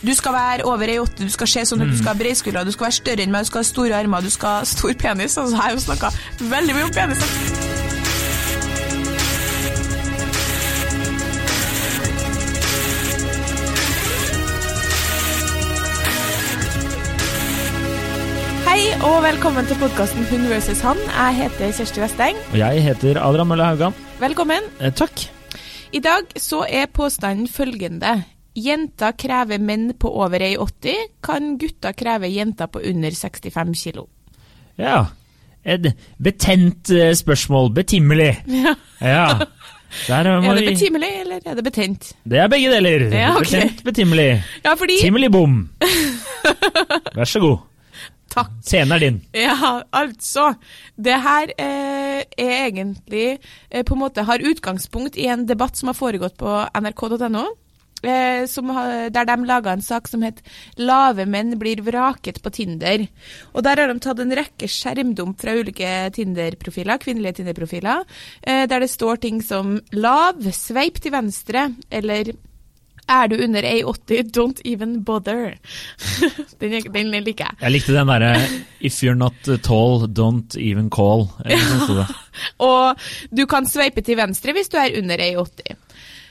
Du skal være over 1,80, du skal se sånn ut, du skal ha breiskuldre, du skal være større enn meg, du skal ha store armer, du skal ha stor penis. Altså, jeg har jo snakka veldig mye om penis. Hei og velkommen til podkasten Hun versus han. Jeg heter Kjersti Westeng. Og jeg heter Adrian Mølle Haugan. Velkommen. Eh, takk. I dag så er påstanden følgende. Jenter krever menn på over 1,80. Kan gutter kreve jenter på under 65 kilo? Ja. Et betent eh, spørsmål. Betimelig. Ja. Ja. Er det betimelig, eller er det betent? Det er begge deler. Ja, okay. Betent, betimelig. Ja, fordi Timmelig-bom. Vær så god. Takk. Scenen er din. Ja, altså. Det her eh, er egentlig eh, på en måte har utgangspunkt i en debatt som har foregått på nrk.no. Eh, som der de laga en sak som het 'Lave menn blir vraket på Tinder'. Og Der har de tatt en rekke skjermdump fra ulike Tinder-profiler, kvinnelige Tinder-profiler, eh, der det står ting som 'lav, sveip til venstre', eller er du under A80, don't even bother. den, den liker jeg. Jeg likte den derre If you're not tall, don't even call. Det. Og du kan sveipe til venstre hvis du er under 1,80.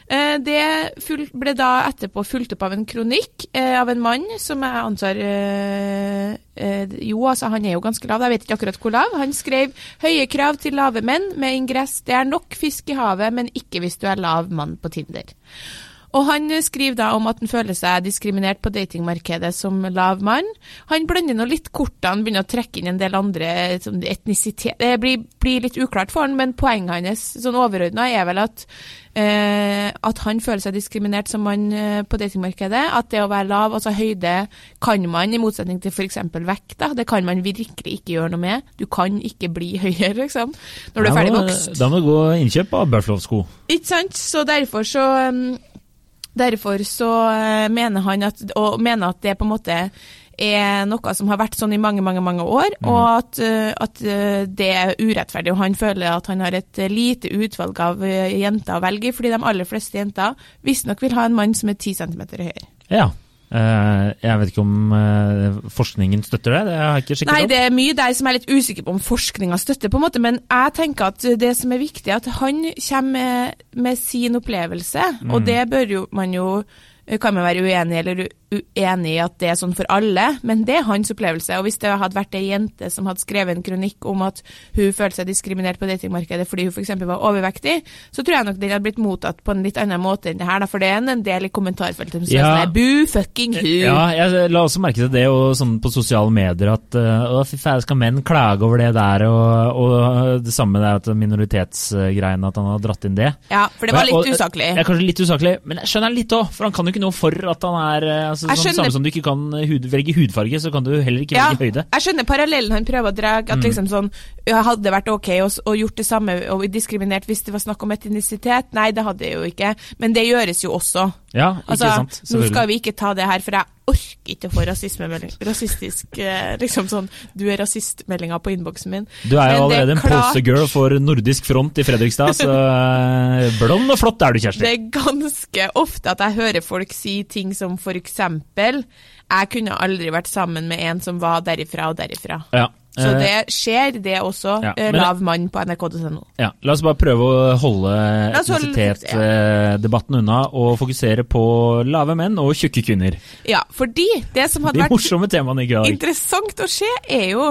Eh, Det ble da etterpå fulgt opp av en kronikk eh, av en mann som jeg antar eh, Jo, altså han er jo ganske lav, jeg vet ikke akkurat hvor lav. Han skrev 'Høye krav til lave menn' med ingress 'Det er nok fisk i havet, men ikke hvis du er lav mann på Tinder'. Og han eh, skriver da om at han føler seg diskriminert på datingmarkedet som lav mann. Han blander nå litt kortene, begynner å trekke inn en del andre sånn etnisitet Det blir, blir litt uklart for han, men poenget hans sånn overordna er vel at eh, at han føler seg diskriminert som mann eh, på datingmarkedet. At det å være lav, altså høyde, kan man, i motsetning til f.eks. vekt, da, det kan man virkelig ikke gjøre noe med. Du kan ikke bli høyere, liksom, når du er ferdig vokst. Da må du gå innkjøp av Buffalo-sko. Ikke sant? Så derfor så um, Derfor så uh, mener han at, og mener at det på en måte er noe som har vært sånn i mange, mange mange år, og at, uh, at uh, det er urettferdig. Og han føler at han har et lite utvalg av jenter å velge i, fordi de aller fleste jenter visstnok vil ha en mann som er 10 cm høyere. Ja. Eh, jeg vet ikke om eh, forskningen støtter det. Det har jeg ikke sjekket Nei, opp. det er mye der som er litt usikker på om forskninga støtter, på en måte, men jeg tenker at det som er viktig, er at han kommer med, sin opplevelse, og det bør jo man jo kan man være uenig eller u- uenig i at det er sånn for alle, men det er hans opplevelse. Og hvis det hadde vært ei jente som hadde skrevet en kronikk om at hun følte seg diskriminert på datingmarkedet fordi hun f.eks. var overvektig, så tror jeg nok den hadde blitt mottatt på en litt annen måte enn det her, da, for det er en del i kommentarfeltet som sier Ja. sånn bu fucking who. Ja, jeg la også merke til det og sånn på sosiale medier at uh, å, fy faen, skal menn klage over det der, og, og det samme der at minoritetsgreiene, at han har dratt inn det. Ja, for det var litt usaklig. Ja, kanskje litt usaklig, men jeg skjønner han litt òg, for han kan jo ikke noe for at han er eh, altså, sånn, skjønner- Samme som du ikke kan hud, velge hudfarge, så kan du heller ikke Ja, velge høyde. jeg skjønner parallellen han prøver å dra. Mm. At liksom sånn, Hadde det vært ok å, gjort det samme og diskriminert hvis det var snakk om etnisitet? Nei, det hadde jeg jo ikke. Men det gjøres jo også. Ja, ikke Altså, sant? nå skal vi ikke ta det her, for jeg orker ikke å få. Rasistisk eh, liksom sånn Du er rasistmeldinga på innboksen min. Du er jo Men det er allerede en posegirl for nordisk front i Fredrikstad, så eh, blond og flott er du, Kjersti. Det er ganske ofte at jeg hører folk si ting som for eksempel Jeg kunne aldri vært sammen med en som var derifra og derifra. Ja. Så eh, det skjer, det også. Ja, eh, lav mann på nrk.no. Ja, La oss bare prøve å holde etnisitetsdebatten holde- unna og fokusere på lave menn og tjukke kvinner. Ja, fordi det som hadde vært interessant å se, er jo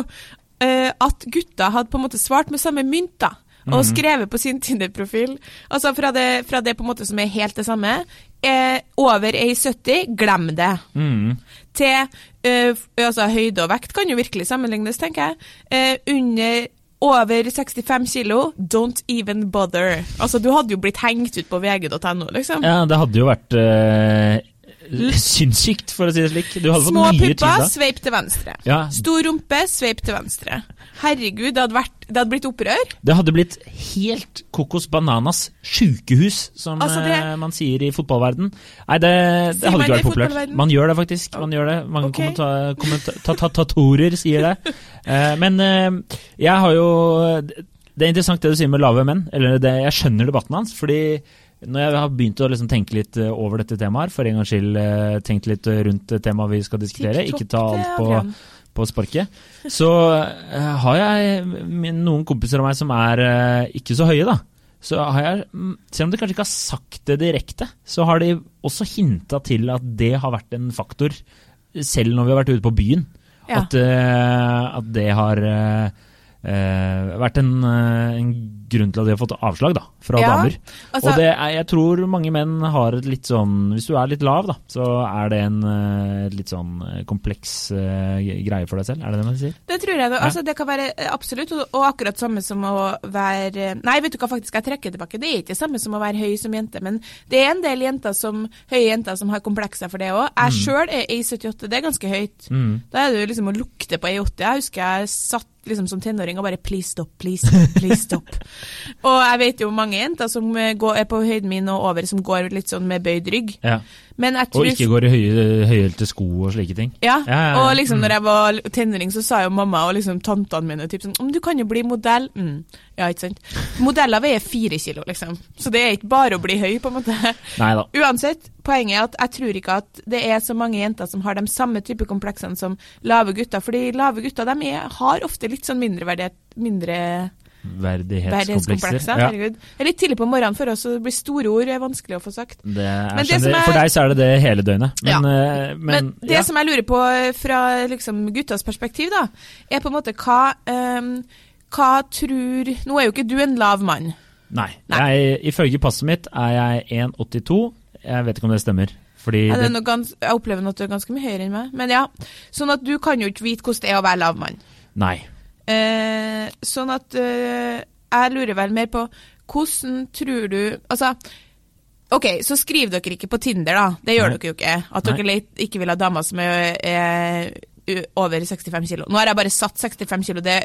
eh, at gutta hadde på en måte svart med samme mynt, da. Og Mhm. skrevet på sin Tinder-profil. Altså fra det, fra det på en måte som er helt det samme. Eh, over 1,70, glem det. Mm. Til eh, altså høyde og vekt kan jo virkelig sammenlignes, tenker jeg. Eh, under over 65 kilo, don't even bother. Altså, du hadde jo blitt hengt ut på vg.no, liksom. Ja, det hadde jo vært eh, sinnssykt, for å si det slik. Du hadde fått Små pupper, sveip til venstre. Ja, Stor rumpe, sveip til venstre. Herregud, det hadde, vært, det hadde blitt opprør. det hadde blitt helt kokos bananas sjukehus, som Altså, det- eh, man sier i fotballverden. Nei, det, det hadde ikke vært populært. Man gjør det faktisk. Man gjør det. Mange okay. kommentatorer sier det. Eh, men eh, jeg har jo Det er interessant det du sier med lave menn. Eller det, jeg skjønner debatten hans, fordi når jeg har begynt å liksom tenke litt eh, over dette temaet for en gangs skyld eh, tenkt litt rundt temaet vi skal diskutere, TikTok, ikke ta alt på, på sparket, så eh, har jeg noen kompiser av meg som er eh, ikke så høye, da. Så har jeg, mm, selv om de kanskje ikke har sagt det direkte, så har de også hinta til at det har vært en faktor, selv når vi har vært ute på byen. Ja. At, eh, at det har eh, eh, vært en, eh, en grunn til at de har fått avslag da, fra Ja, damer. Altså, og det er, jeg tror mange menn har et litt sånn Hvis du er litt lav, da, så er det en eh, litt sånn eh, kompleks uh, greie for deg selv. Er det det man sier? Det tror jeg. da. Altså, det kan være absolutt, og, og akkurat samme som å være Nei, vet du hva, faktisk, jeg trekker tilbake. Det er ikke det samme som å være høy som jente, men det er en del jenter som, høye jenter som har komplekser for det òg. Jeg Mm. sjøl er A78, det er ganske høyt. Da er det jo liksom å lukte på A80. Jeg husker jeg satt liksom som tenåring og bare please stop, please stop, please stop. og jeg vet jo mange jenter som eh, går, er på høyden min og over, som går litt sånn med bøyd rygg. Ja. Men jeg Og ikke går i høye- høyhælte sko og slike ting. ja, Ja, ja, og liksom Mm. når jeg var tenåring, så sa jo mamma og liksom tantene mine typ sånn «Om Du kan jo bli modell. Mm. Ja, ikke sant. Modeller veier fire kilo, liksom. Så det er ikke bare å bli høy, på en måte. Neida. Uansett, poenget er at jeg tror ikke at det er så mange jenter som har de samme type kompleksene som lave gutter. Fordi lave gutter de er, har ofte litt sånn mindreverdighet, mindre Verdighetskomplekser. Verdighetskomplekser. Ja. Herregud. Det er litt tidlig på morgenen for oss, så det blir store ord er vanskelig å få sagt. Det det er- For deg så er det det hele døgnet. Men, eh, men, Men det ja. som jeg lurer på eh, fra liksom, guttas perspektiv, da, er på en måte hva um, Hva tror Nå er jo ikke du en lav mann. Nei. Nei. Jeg, ifølge passet mitt er jeg 1,82. Jeg vet ikke om det stemmer. Er det, gans jeg opplever at du er ganske mye høyere enn meg. Men ja, Sånn at du kan jo ikke vite hvordan det er å være lav mann. Nei. Eh, sånn at eh, jeg lurer vel mer på hvordan tror du Altså, OK, så skriver dere ikke på Tinder, da. Det gjør Nei. dere jo ikke. At Nei. dere ikke vil ha damer som er, er over 65 kilo. Nå har jeg bare satt 65 kilo, det er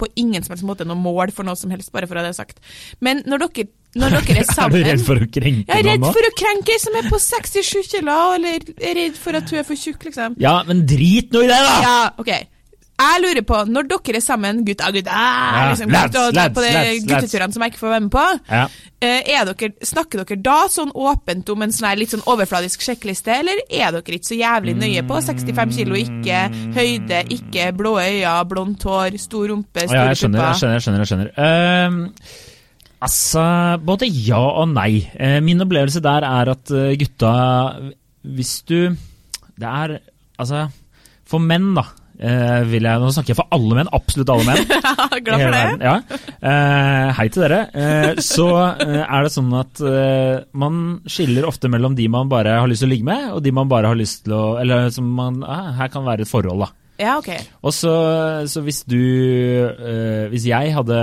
på ingen som helst måte noe mål for noe som helst, bare for å ha det sagt. Men når dere, når dere er Er du redd for å krenke noen? Jeg er redd for å krenke ei som er på 67 kilo, eller er redd for at hun er for tjukk, liksom. Ja, men drit nå i det, da! Ja, ok. Jeg lurer på, når dere er sammen, gutta, gutta, liksom, lads, og lads, på de gutteturene som jeg ikke får være med på, Ja. eh, er dere, snakker dere da sånn åpent om en sånn her litt sånn overfladisk sjekkliste, eller er dere ikke så jævlig nøye på 65 kilo, ikke høyde, ikke blå øyne, blondt hår, stor rumpe, Ja, jeg skjønner, jeg skjønner. jeg skjønner, jeg skjønner. Um altså, både ja og nei. Eh, min opplevelse der er at eh, gutta Hvis du Det er Altså, for menn, da. Eh, vil jeg, nå snakker jeg for alle menn, absolutt alle menn. Glad for det. Ja. Uh, hei til dere. Uh, så er det sånn at man skiller ofte mellom de man bare har lyst til å ligge med, og de man bare har lyst til å Eller som man ah, Her kan være et forhold, da. Ja, ok. Og så, så hvis du eh, Hvis jeg hadde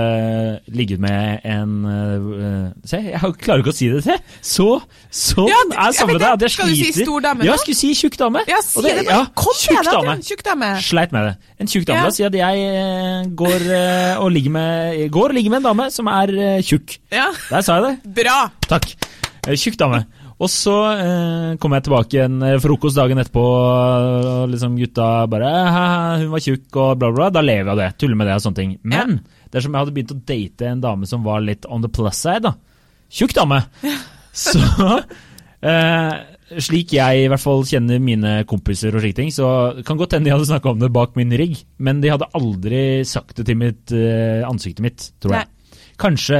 ligget med en eh, Se, jeg klarer ikke å si det til! Så sånn Ja, er det. At jeg Skal du si sliter. stor dame Ja, jeg skulle si tjukk dame. Ja, si det, det, ja, Kom tjukk dame. Tjukk dame. Sleit med det. En tjukk dame. Ja. Da sier at jeg eh, går, eh, og ligger med, går og ligger med en dame som er tjukk. Ja, Der sa jeg det. bra. Takk. Tjukk dame. Og så eh, kom jeg tilbake en eh, frokost dagen etterpå, og liksom gutta bare Hun var tjukk og bla, bla. Da lever jeg av det. Tuller med det og sånne ting. Men dersom jeg hadde begynt å date en dame som var litt on the plus side, da. Tjukk dame. Så eh, slik jeg i hvert fall kjenner mine kompiser og slike ting, så kan godt hende de hadde snakka om det bak min rygg, men de hadde aldri sagt det til mitt eh, ansiktet mitt, tror jeg. Kanskje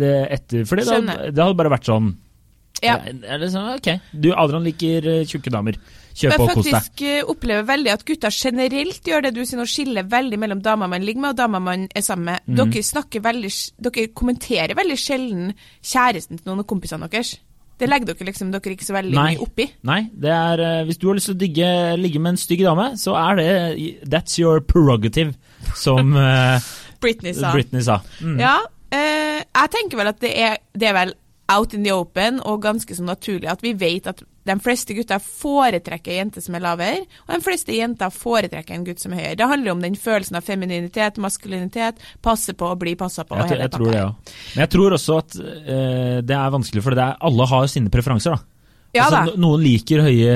det etter Fordi det det hadde bare vært sånn Ja. er det sånn, ok, du Adrian liker eh, tjukke damer. På og kos deg. faktisk eh, opplever veldig at gutter generelt gjør det du sier nå, skiller veldig mellom damer man ligger med og damer man er sammen med. Mm. Dere snakker veldig, dere kommenterer veldig sjelden kjæresten til noen av kompisene deres. Det legger dere liksom dere ikke så veldig Nei. mye oppi. Nei, det er eh, Hvis du har lyst til å digge, ligge med en stygg dame, så er det That's your prerogative, som Britney sa. Britney sa. Mm. Ja, eh, jeg tenker vel at det er, det er vel out in the open og ganske så naturlig at vi vet at de fleste gutter foretrekker jenter som er lavere, og de fleste jenter foretrekker en gutt som er høyere. Det handler om den følelsen av femininitet, maskulinitet, passe på å bli passa på. Jeg, og jeg tror det, ja. Men jeg tror også at eh, det er vanskelig, for det er, alle har sine preferanser. da. Ja altså, Noen liker høye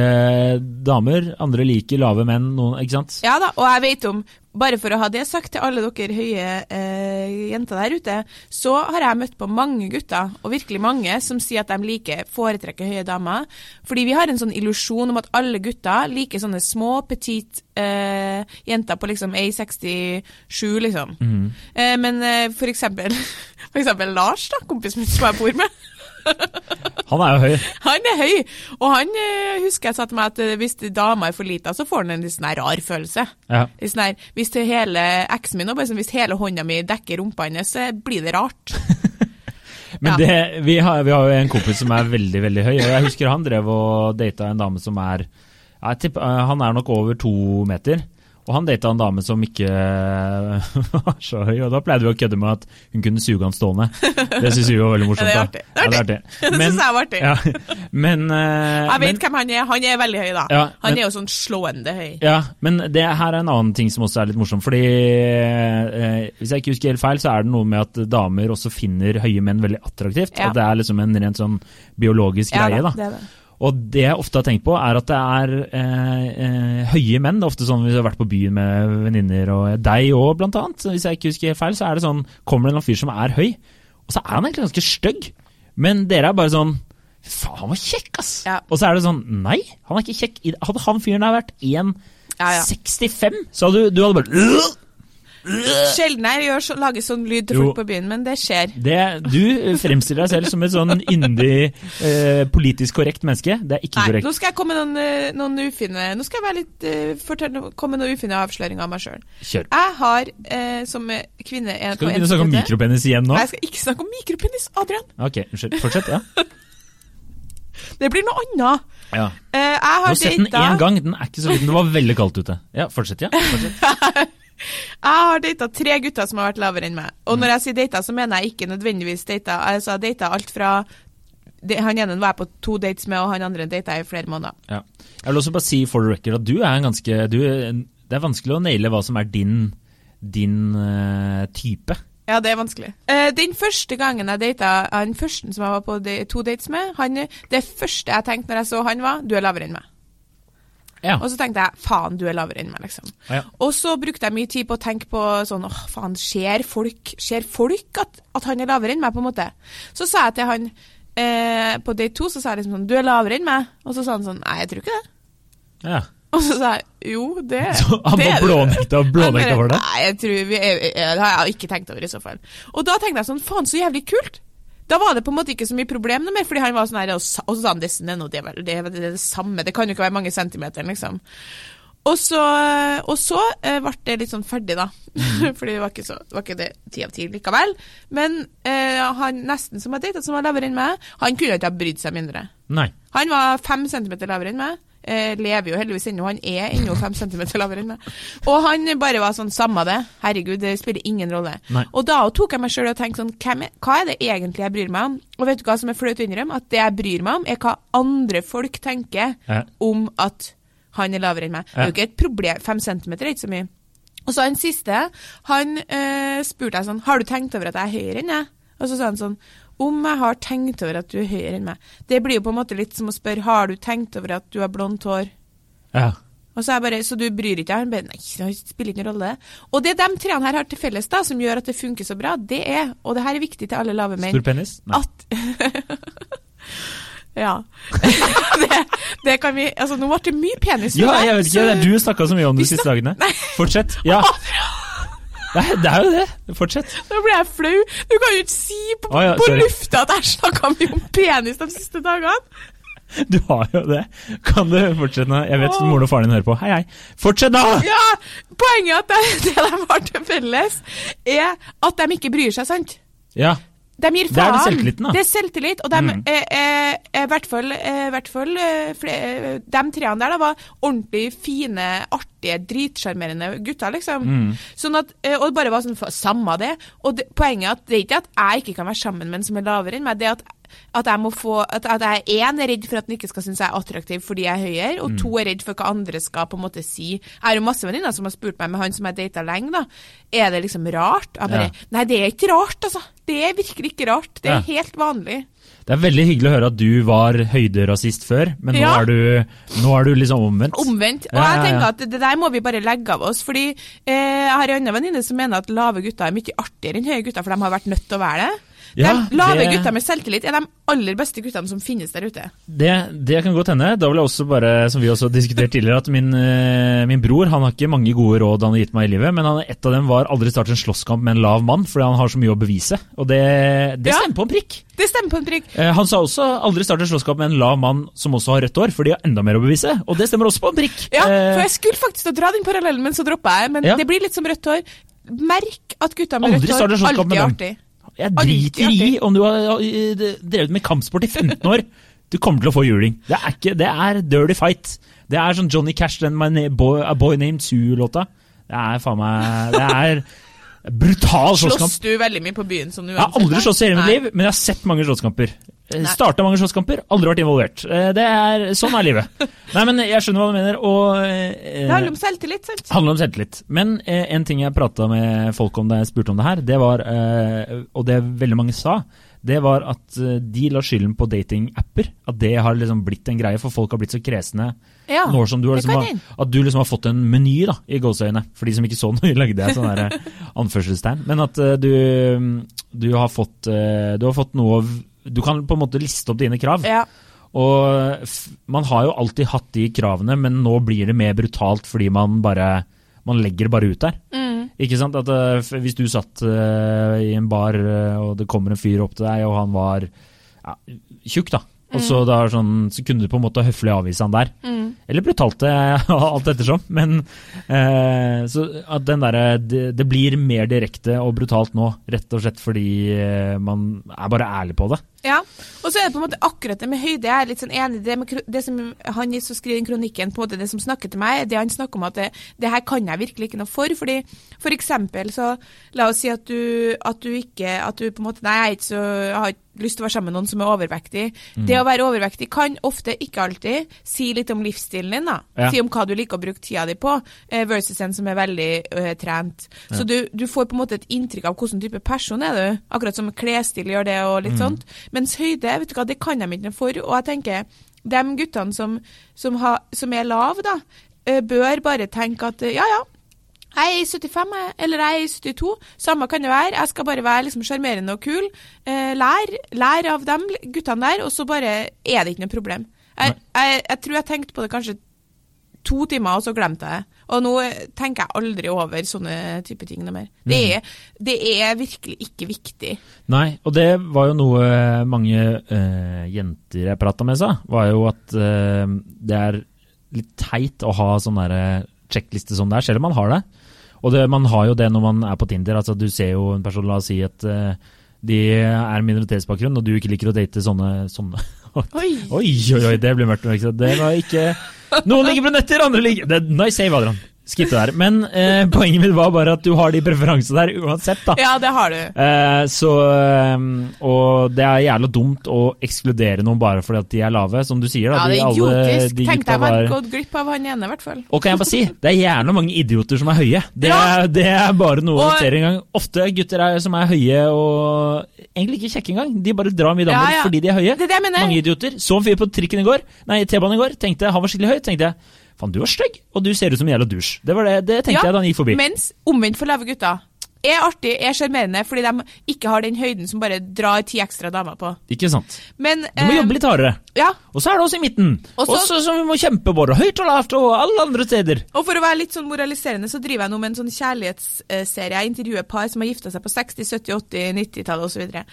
damer, andre liker lave menn. Noen, ikke sant? Ja da, og jeg vet om bare for å ha det sagt til alle dere høye eh, jenter der ute, så har jeg møtt på mange gutter, og virkelig mange, som sier at de liker, foretrekker høye damer. Fordi vi har en sånn illusjon om at alle gutter liker sånne små, petite eh, jenter på liksom A67, liksom. Eh, men eh, for eksempel, for eksempel Lars, da, kompisen min som jeg bor med. Han er jo høy. Han er høy, og han eh, husker jeg sa til meg at eh, hvis dama er for lita, så får han en litt sånn rar følelse. Ja. Sånn her, hvis hele eksen min, bare sånn, hvis hele hånda mi dekker rumpa hennes, så blir det rart. Men Ja. det, vi, har, vi har jo en kompis som er veldig, veldig høy, og jeg husker han drev og data en dame som er jeg tipper, eh, Han er nok over to meter. Og han data en dame som ikke var så høy, og da pleide vi å kødde med at hun kunne suge han stående. Det syns vi var veldig morsomt. Ja, det er artig. Det er Ja, artig. Det Men- synes jeg var artig. Ja, men, eh, Jeg vet men, hvem han er. Han er veldig høy, da. Ja, han men- er jo sånn slående høy. ja, men det her er en annen ting som også er litt morsom. Fordi eh, Hvis jeg ikke husker helt feil, så er det noe med at damer også finner høye menn veldig attraktivt. At det er liksom en rent sånn biologisk greie. da. det er det. Og det jeg ofte har tenkt på, er at det er eh, eh, høye menn. Det er ofte sånn hvis jeg har vært på byen med venninner, og deg òg, blant annet. Hvis jeg ikke husker helt feil, så er det sånn Kommer det en fyr som er høy, og så er han egentlig ganske stygg. Men dere er bare sånn Faen, han var kjekk, ass! Ja. Og så er det sånn Nei, han er ikke kjekk. Hadde han fyren der vært 1,65, Ja, ja. så hadde du, du hadde bare! Sjelden jeg så, lager sånn lyd til folk på byen, men det skjer. det, Du fremstiller deg selv som et sånn yndig, eh, politisk korrekt menneske. Det er ikke Nei, korrekt. nå skal jeg komme noen, eh, noen ufine Nå skal jeg være litt, eh, fortelle, komme noen ufine avsløringer av meg sjøl. Jeg har eh, som eh, kvinne en, Skal du begynne å snakke om mikropenis igjen nå? Nei, jeg skal ikke snakke om mikropenis, Adrian. Ok, unnskyld. Fortsett. ja. Det blir noe annet. ja. Eh, jeg Du har har sett den én gang, den er ikke så liten. Det var veldig kaldt ute. Ja, fortsett, ja. Fortsett. Jeg har data tre gutter som har vært lavere enn meg. Og når jeg sier data, så mener jeg ikke nødvendigvis data. Altså, data alt fra det, Han ene var jeg på to dates med, og han andre data jeg i flere måneder. Ja. Jeg vil også bare si for the record at du er en ganske du, Det er vanskelig å naile hva som er din, din uh, type. Ja, det er vanskelig. Uh, den første gangen jeg data han første som jeg var på de, to dates med, han, det første jeg tenkte når jeg så han var, du er lavere enn meg. Ja. Og så tenkte jeg faen, du er lavere enn meg, liksom. Ja. Og så brukte jeg mye tid på å tenke på sånn åh, faen, ser folk, ser folk at, at han er lavere enn meg, på en måte? Så sa jeg til han eh, på date to, så sa jeg liksom sånn, du er lavere enn meg. Og så sa han sånn, nei, jeg tror ikke det. ja. Og så sa jeg jo, det Så han var er blånekta blånekta for det? Nei, jeg tror vi er, jeg, det har jeg ikke tenkt over i så fall. Og da tenkte jeg sånn, faen så jævlig kult. Da var det på en måte ikke så mye problem noe mer, fordi han var sånn her, og, så sa han det, det, det, det, samme, det kan jo ikke være mange centimeter, liksom. Og så, og så eh, ble det litt sånn ferdig, da. Mhm. fordi det var ikke, så, det var ikke det ti av ti likevel. Men eh, han nesten som har data, som var lavere enn meg, han kunne ikke ha brydd seg mindre. Nei. Han var fem centimeter lavere enn meg. Eh, lever jo heldigvis ennå, han er ennå fem centimeter lavere enn meg. Og han bare var sånn, samme det, herregud, det spiller ingen rolle. Nei. Og da tok jeg meg sjøl og tenkte sånn, er, hva er det egentlig jeg bryr meg om? Og vet du hva som er flaut å innrømme? At det jeg bryr meg om, er hva andre folk tenker Ja. om at han er lavere enn meg. Det er jo ikke et problem, fem centimeter er ikke så mye. Og så han siste, han eh, spurte jeg sånn, har du tenkt over at jeg er høyere enn deg? Og så sa han sånn, om jeg har tenkt over at du er høyere enn meg. Det blir jo på en måte litt som å spørre, har du tenkt over at du har blondt hår? Ja. Og så er jeg bare, så du bryr ikke deg? Nei, det spiller ikke noen rolle. Og det de treene her har til felles da, som gjør at det funker så bra, det er, og det her er viktig til alle lave menn, Stor penis? Nei. at Ja. det, det kan vi Altså, nå ble det mye penis. Ja, jeg vet ikke. Det er du snakka så mye om de siste dagene. Fortsett. Ja. Nei, det er jo det. Fortsett. Nå ble jeg flau. Du kan jo ikke si på, oh, ja, på lufta at jeg snakka mye om penis de siste dagene. Du har jo det. Kan du fortsette nå? Jeg vet oh. moren og faren din hører på. Hei, hei. Fortsett, da! Ja, Poenget er at det, det de har til felles, er at de ikke bryr seg, sant? Ja. De gir Det er det selvtilliten, da. Det er selvtillit, og de, Mm. eh, eh, eh, hvert fall, eh, hvert fall eh, de treene der da, var ordentlig fine, artige, dritsjarmerende gutter, liksom. Mm. Sånn at, eh, og det bare var sånn, samme det. Og det, poenget er at det er ikke at jeg ikke kan være sammen med en som er lavere enn meg, det er at at jeg må få, at, at jeg én er redd for at han ikke skal synes jeg er attraktiv fordi jeg er høyere, og to er redd for hva andre skal på en måte si. Jeg har jo masse venninner som har spurt meg med han som jeg data lenge, da. Er det liksom rart? Jeg bare Ja. Nei, det er ikke rart, altså. Det er virkelig ikke rart. Det er Ja. helt vanlig. Det er veldig hyggelig å høre at du var høyderasist før, men nå, Ja. er du, nå er du liksom omvendt. Omvendt. Og jeg tenker at det der må vi bare legge av oss. Fordi eh, jeg har en annen venninne som mener at lave gutter er mye artigere enn høye gutter, for de har vært nødt til å være det. Ja, de lave det- gutter med selvtillit er de aller beste guttene som finnes der ute. Det, det kan godt hende. Da vil jeg også bare, som vi også har diskutert tidligere, at min, eh, min bror han har ikke mange gode råd han har gitt meg i livet, men han, et av dem var aldri starte en slåsskamp med en lav mann, fordi han har så mye å bevise. Og det, det Ja. stemmer på en prikk. Det stemmer på en prikk. Eh, Han sa også aldri starte en slåsskamp med en lav mann som også har rødt hår, for de har enda mer å bevise. Og det stemmer også på en prikk. Ja, Eh, for jeg skulle faktisk dra den parallellen, men så droppa jeg. Men Ja. det blir litt som rødt hår. Merk at gutta med Aldri rødt hår alltid er artig. Jeg driter i om du har drevet med kampsport i 15 år. Du kommer til å få juling. Det er, ikke, det er dirty fight. Det er sånn Johnny Cash, den My boy, A Boy Named Sue-låta. Det er faen meg Det er brutal slåsskamp. Slåss du veldig mye på byen? som du Jeg har aldri slåss i hele mitt liv, men jeg har sett mange slåsskamper. Starta mange slåsskamper, aldri vært involvert. Eh, Det er, sånn er livet. Nei, men Jeg skjønner hva du mener. og... eh, Det handler om selvtillit, sant? handler om selvtillit. Men eh, en ting jeg prata med folk om da jeg spurte om det her, det var, eh, og det veldig mange sa, det var at eh, de la skylden på datingapper. At det har liksom blitt en greie, for folk har blitt så kresne. Ja, nå som du har liksom, har, at du liksom har fått en meny da, i gåseøyne. For de som ikke så den, lagde jeg sånn der, eh, anførselstegn. Men at du, du, har fått, du har fått noe av Du kan på en måte liste opp dine krav. Ja. Og man har jo alltid hatt de kravene, men nå blir det mer brutalt fordi man bare Man legger det bare ut der. Mm. Ikke sant? At uh, Hvis du satt uh, i en bar, uh, og det kommer en fyr opp til deg, og han var ja, tjukk, da. Og så, da, er sånn, så kunne du på en måte høflig avvise han der. Mm. Eller brutalt, alt ettersom. Men eh, så at den derre det, det blir mer direkte og brutalt nå, rett og slett fordi eh, man er bare ærlig på det. Ja, og så er det på en måte akkurat det med høyde. Jeg er litt sånn enig i det, det som han som skriver i kronikken, på en måte det som snakker til meg, det han snakker om at det, det her kan jeg virkelig ikke noe for. fordi For eksempel så la oss si at du, at du ikke At du på en måte Nei, jeg, er ikke så, jeg har ikke lyst til å være sammen med noen som er overvektig. Det å være overvektig kan ofte, ikke alltid, si litt om livsstilen din. da. Ja. Si om hva du liker å bruke tida di på, eh, versus en som er veldig uh, trent. Så du, du får på en måte et inntrykk av hvilken type person er du. Akkurat som klesstil gjør det og litt sånt. Mens høyde, vet du hva, det kan de ikke noe for. Og jeg tenker, de guttene som, som, ha, som er lave, da, eh, bør bare tenke at ja, ja. Jeg er i 75, eller jeg er i 72. Samme kan det være. Jeg skal bare være liksom og kul. Eh, lær, lær av dem guttene der, og så bare er det ikke noe problem. Jeg, jeg, jeg tror jeg tenkte på det kanskje to timer, og så glemte jeg det. Og nå eh, tenker jeg aldri over sånne type ting noe mer. Det Mm. er, det er virkelig ikke viktig. Nei, og det var jo noe mange øh, jenter jeg prata med sa, var jo at øh, det er litt teit å ha sånn derre sjekkliste som det er, selv om man har det. Og det, man har jo det når man er på Tinder. altså Du ser jo en person, la oss si at uh, de er minoritetsbakgrunn, og du ikke liker å date sånne, sånne. Oi! Oi, oi, oi, det blir mørkt. Det var ikke Noen ligger brunetter, andre ligger Nice save, Adrian. Skipp det der. Men eh, poenget mitt var bare at du har de preferansene der uansett, da. Ja, det har du. Eh, så, eh, og det er jævla dumt å ekskludere noen bare fordi at de er lave, som du sier. Da. Ja, det er De idiotisk. de Tenk gutta deg å ha gått glipp av han ene, i hvert fall. Og kan jeg bare si, det er gjerne mange idioter som er høye. Det, Ja. er, det er bare noe Og- å notere en gang. Ofte gutter er, som er høye og egentlig ikke kjekke engang. De bare drar mye damer Ja, ja. fordi de er høye. Det er det jeg mener. Mange idioter. Så en fyr på trikken i går, nei, T-banen i går, tenkte han var skikkelig høy. tenkte jeg, faen du er stygg, og du ser ut som en jævla dusj. Det var det, det tenkte jeg da han gikk forbi. Mens omvendt for lave gutter er artig, er sjarmerende, fordi de ikke har den høyden som bare drar ti ekstra damer på. Ikke sant? Men Du må eh, jobbe litt hardere. Ja, Og så er det oss i midten. Og så- Også som vi må kjempe både høyt og lavt og alle andre steder. og for å være litt sånn moraliserende, så driver jeg nå med en sånn kjærlighetsserie. Jeg intervjuer par som har gifta seg på 60-, 70-, 80-, 90-tallet osv.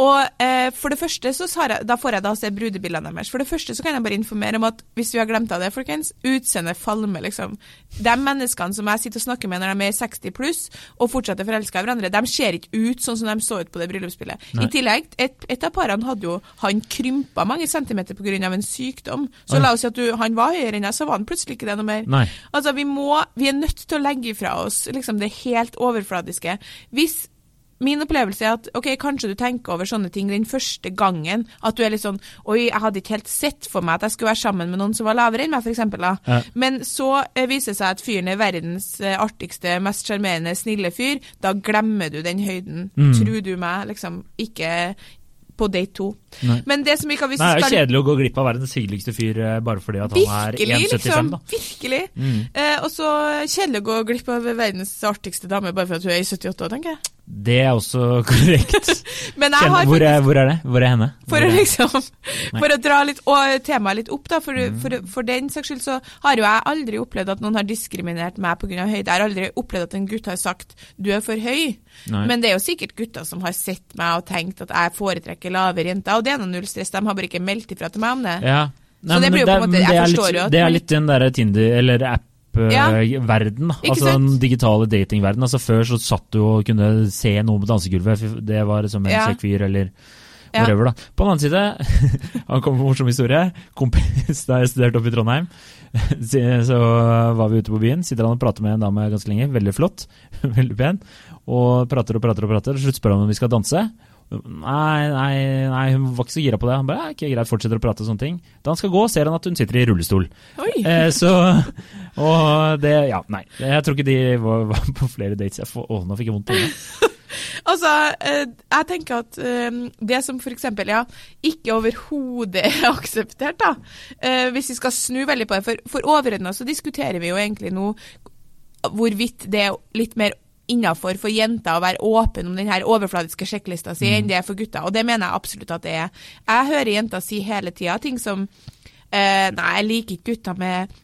Og eh, for det første så har jeg, da får jeg da se brudebildene deres. For det første så kan jeg bare informere om at hvis vi har glemt av det, folkens, utseendet falmer, liksom. De menneskene som jeg sitter og snakker med når de er 60 pluss og fortsatt er forelska i hverandre, de ser ikke ut sånn som de så ut på det bryllupsbildet. I tillegg, et, et av parene hadde jo han krympa mange centimeter pga. en sykdom. Så Oi. la oss si at du, han var høyere enn deg, så var han plutselig ikke det noe mer. Nei. Altså, vi må, vi er nødt til å legge fra oss liksom det helt overfladiske. Hvis Min opplevelse er at ok, kanskje du tenker over sånne ting den første gangen. At du er litt sånn Oi, jeg hadde ikke helt sett for meg at jeg skulle være sammen med noen som var lavere enn meg, f.eks. Ja. Men så eh, viser det seg at fyren er verdens eh, artigste, mest sjarmerende, snille fyr. Da glemmer du den høyden. Mm. Tror du meg, liksom. Ikke på date to. Nei. Men det som ikke har vist Nei, det er jo kjedelig å gå glipp av verdens hyggeligste fyr eh, bare fordi at han er Virkelig, 1,75, liksom. da. Virkelig. Mm. Eh, og så kjedelig å gå glipp av verdens artigste dame bare fordi hun er i 78 år, tenker jeg. Det er også korrekt. Men jeg Kjenn- har hvor, er, hvor er det? Hvor er henne? For å liksom For å dra litt og, temaet litt opp, da. For, Mm. for, for den saks skyld så har jo jeg aldri opplevd at noen har diskriminert meg pga. høyde. Jeg har aldri opplevd at en gutt har sagt 'du er for høy'. Nei. Men det er jo sikkert gutter som har sett meg og tenkt at jeg foretrekker lavere jenter. Og det er nå null stress, de har bare ikke meldt ifra til meg om det. Ja. Så det blir jo på en måte- jeg forstår jo at Det er litt den derre Tinder- eller app-verden, Ikke Altså den digitale datingverdenen. Altså Før så satt du og kunne se noe på dansegulvet. Det var som en Ja. kjekk fyr, eller Ja. da. På den annen side, han kommer med morsom historie. Kompis da jeg studerte oppe i Trondheim, så så var vi ute på byen. Sitter han og prater med en dame ganske lenge. Veldig flott. Veldig pen. Og prater og prater og prater. Til slutt spør han om vi skal danse. Nei, nei, nei, hun var ikke så gira på det. Han bare, ja, ikke greit, fortsetter å prate og sånne ting. Da han skal gå, ser han at hun sitter i rullestol. Eh, så, og det, ja, nei. Jeg tror ikke de var, var på flere dates. Jeg får, å, nå fikk jeg vondt i hodet. Altså, eh, jeg tenker at eh, det som eksempel, ja, ikke overhodet er akseptert, da. Eh, hvis vi skal snu veldig på det, for, for overordna så diskuterer vi jo egentlig nå hvorvidt det er litt mer innafor for jenter å være åpen om den her overfladiske sjekklista si enn det er for gutter, og det mener jeg absolutt at det er. Jeg hører jenter si hele tida ting som eh, Nei, jeg liker ikke gutter med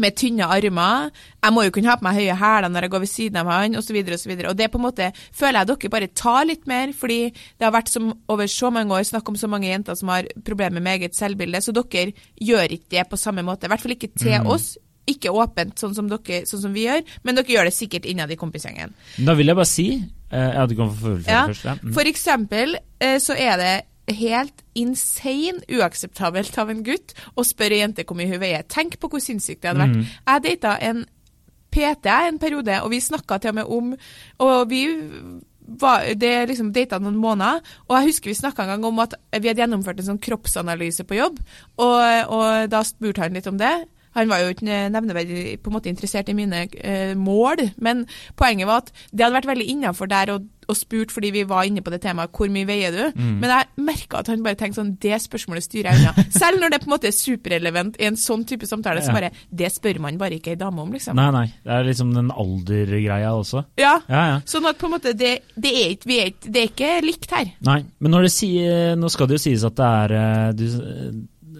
med tynne armer. Jeg må jo kunne ha på meg høye hæler når jeg går ved siden av han, osv. Og, og, og det på en måte føler jeg dere bare tar litt mer, fordi det har vært som, over så mange år snakk om så mange jenter som har problemer med eget selvbilde, så dere gjør ikke det på samme måte. I hvert fall ikke til oss. Ikke åpent, sånn som, dere, sånn som vi gjør, men dere gjør det sikkert innad i kompisgjengen. Da vil jeg bare si eh, Ja, du kan få fullføre Ja, først. Ja. Mm. For eksempel eh, så er det helt insane uakseptabelt av en gutt å spørre ei jente hvor mye hun veier. Tenk på hvor sinnssykt det hadde vært. Mm. Jeg data en PT en periode, og vi snakka til og med om Og vi var, det liksom data noen måneder, og jeg husker vi snakka en gang om at vi hadde gjennomført en sånn kroppsanalyse på jobb, og, og da spurte han litt om det. Han var jo ikke nevneverdig på en måte interessert i mine eh, mål, men poenget var at det hadde vært veldig innafor der og, og spurt fordi vi var inne på det temaet hvor mye veier du? Men jeg merka at han bare tenkte sånn det spørsmålet styrer jeg unna. Selv når det på en måte er superrelevant i en sånn type samtale, så bare Det spør man bare ikke ei dame om, liksom. Nei, nei. Det er liksom den aldergreia også. Ja. Ja, ja. Sånn at på en måte det, det, er, ikke, vi er, det er ikke likt her. Nei, men når det sier, nå skal det jo sies at det er eh, du,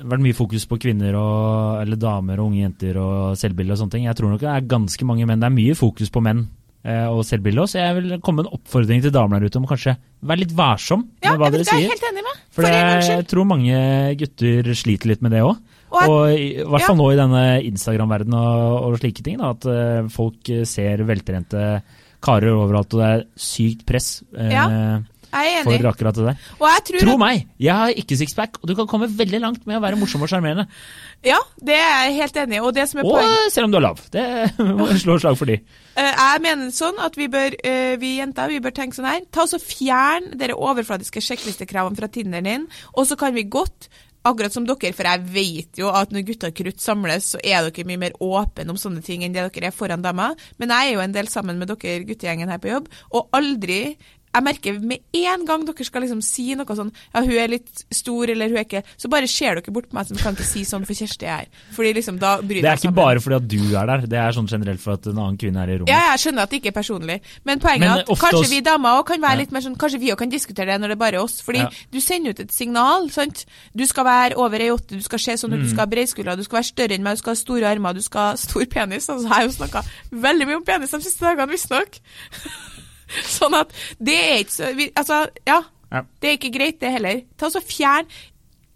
vært mye fokus på kvinner og, eller damer og unge jenter og selvbilde og sånne ting. Jeg tror nok det er ganske mange menn. Det er mye fokus på menn eh, og selvbilde også. Jeg vil komme med en oppfordring til damer der ute om kanskje være litt varsom Ja, med hva jeg, dere vet, jeg er sier. helt enig med. For For jeg tror mange gutter sliter litt med det òg. Og jeg- Og i i hvert fall ja. nå i denne Instagram-verdenen og, og slike ting. Da, at eh, folk ser veltrente karer overalt, og det er sykt press eh, Ja, Jeg er for enig. akkurat det der. Og jeg tror Tro meg, jeg har ikke sixpack, og du kan komme veldig langt med å være morsom og sjarmerende. Ja, det er jeg helt enig i. Og det som er Og selv om du er lav. Det må slå slag for de. Eh, Jeg mener sånn at vi bør, eh, vi jenter vi bør tenke sånn her. Ta oss og Fjern dere overfladiske sjekklistekravene fra Tinderen din, og så kan vi godt Akkurat som dere, for jeg vet jo at når gutta krutt samles, så er dere mye mer åpne om sånne ting enn det dere er foran damer. Men jeg er jo en del sammen med dere guttegjengen her på jobb, og aldri jeg merker med en gang dere skal liksom si noe sånn Ja, hun er litt stor, eller hun er ikke Så bare ser dere bort på meg som kan ikke si sånn, for Kjersti er her. Fordi liksom, da bryr Det er ikke bare fordi at du er der, det er sånn generelt for at en annen kvinne er i rommet. Ja, jeg skjønner at det ikke er personlig, men poenget Men er at kanskje vi damer òg kan være Ja. litt mer sånn Kanskje vi òg kan diskutere det når det er bare oss. Fordi Ja. du sender ut et signal. sant? Du skal være over ei åtte, du skal se sånn ut, Mm. du skal ha breiskuldre, du skal være større enn meg, du skal ha store armer, du skal ha stor penis. Altså, jeg har jo snakka veldig mye om penis de siste dagene, visstnok. sånn at det er ikke så Altså, ja. Ja. Det er ikke greit, det heller. Ta så Fjern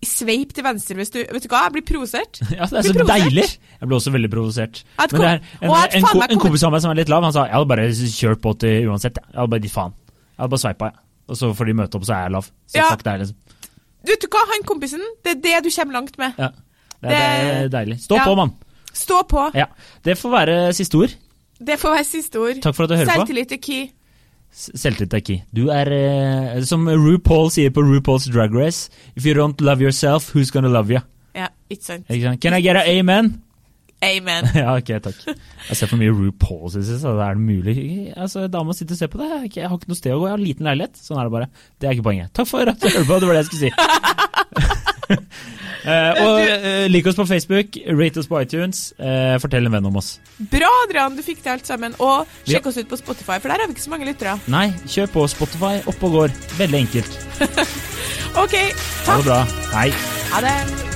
Sveip til venstre hvis du Vet du hva, jeg blir provosert. Ja, det er så deilig! Jeg ble også veldig provosert. Men det er en, en, ko- en kompis av meg som er litt lav, han sa jeg hadde bare kjørt på til uansett. Jeg hadde bare gitt faen. Jeg hadde bare sveipa, jeg. Og så får de møte opp, så er jeg lav. Så Ja. fuck deg, liksom. Vet du hva, han kompisen, det er det du kommer langt med. Ja. Det, er- det er deilig. Stå Ja. på, mann! Stå på. Ja. Det får være siste ord. Det får være siste ord. Takk for at du hører på. Selvtillit er key. Selvtillit er key. Du er, eh, som RuPaul sier på RuPaul's Drag Race, if you don't love yourself, who's gonna love you? Ja, ikke sant. Ikke sant? Can I get a amen? Amen. Ja, ok, takk. Jeg ser for mye RuPaul i det så det er det mulig Altså, Dama sitter og ser på det. Jeg Jeg har ikke noe sted å gå, jeg har en liten leilighet. Sånn er det bare. Det er ikke poenget. Takk for at du hørte på, det var det jeg skulle si. Eh, og eh, lik oss på Facebook, rate oss på iTunes, eh, fortell en venn om oss. Bra, Adrian, du fikk det alt sammen. Og sjekk oss ut på Spotify, for der har vi ikke så mange lyttere. Nei, kjør på Spotify, opp og går. Veldig enkelt. OK, Ha takk. det bra. Hei. Ha det.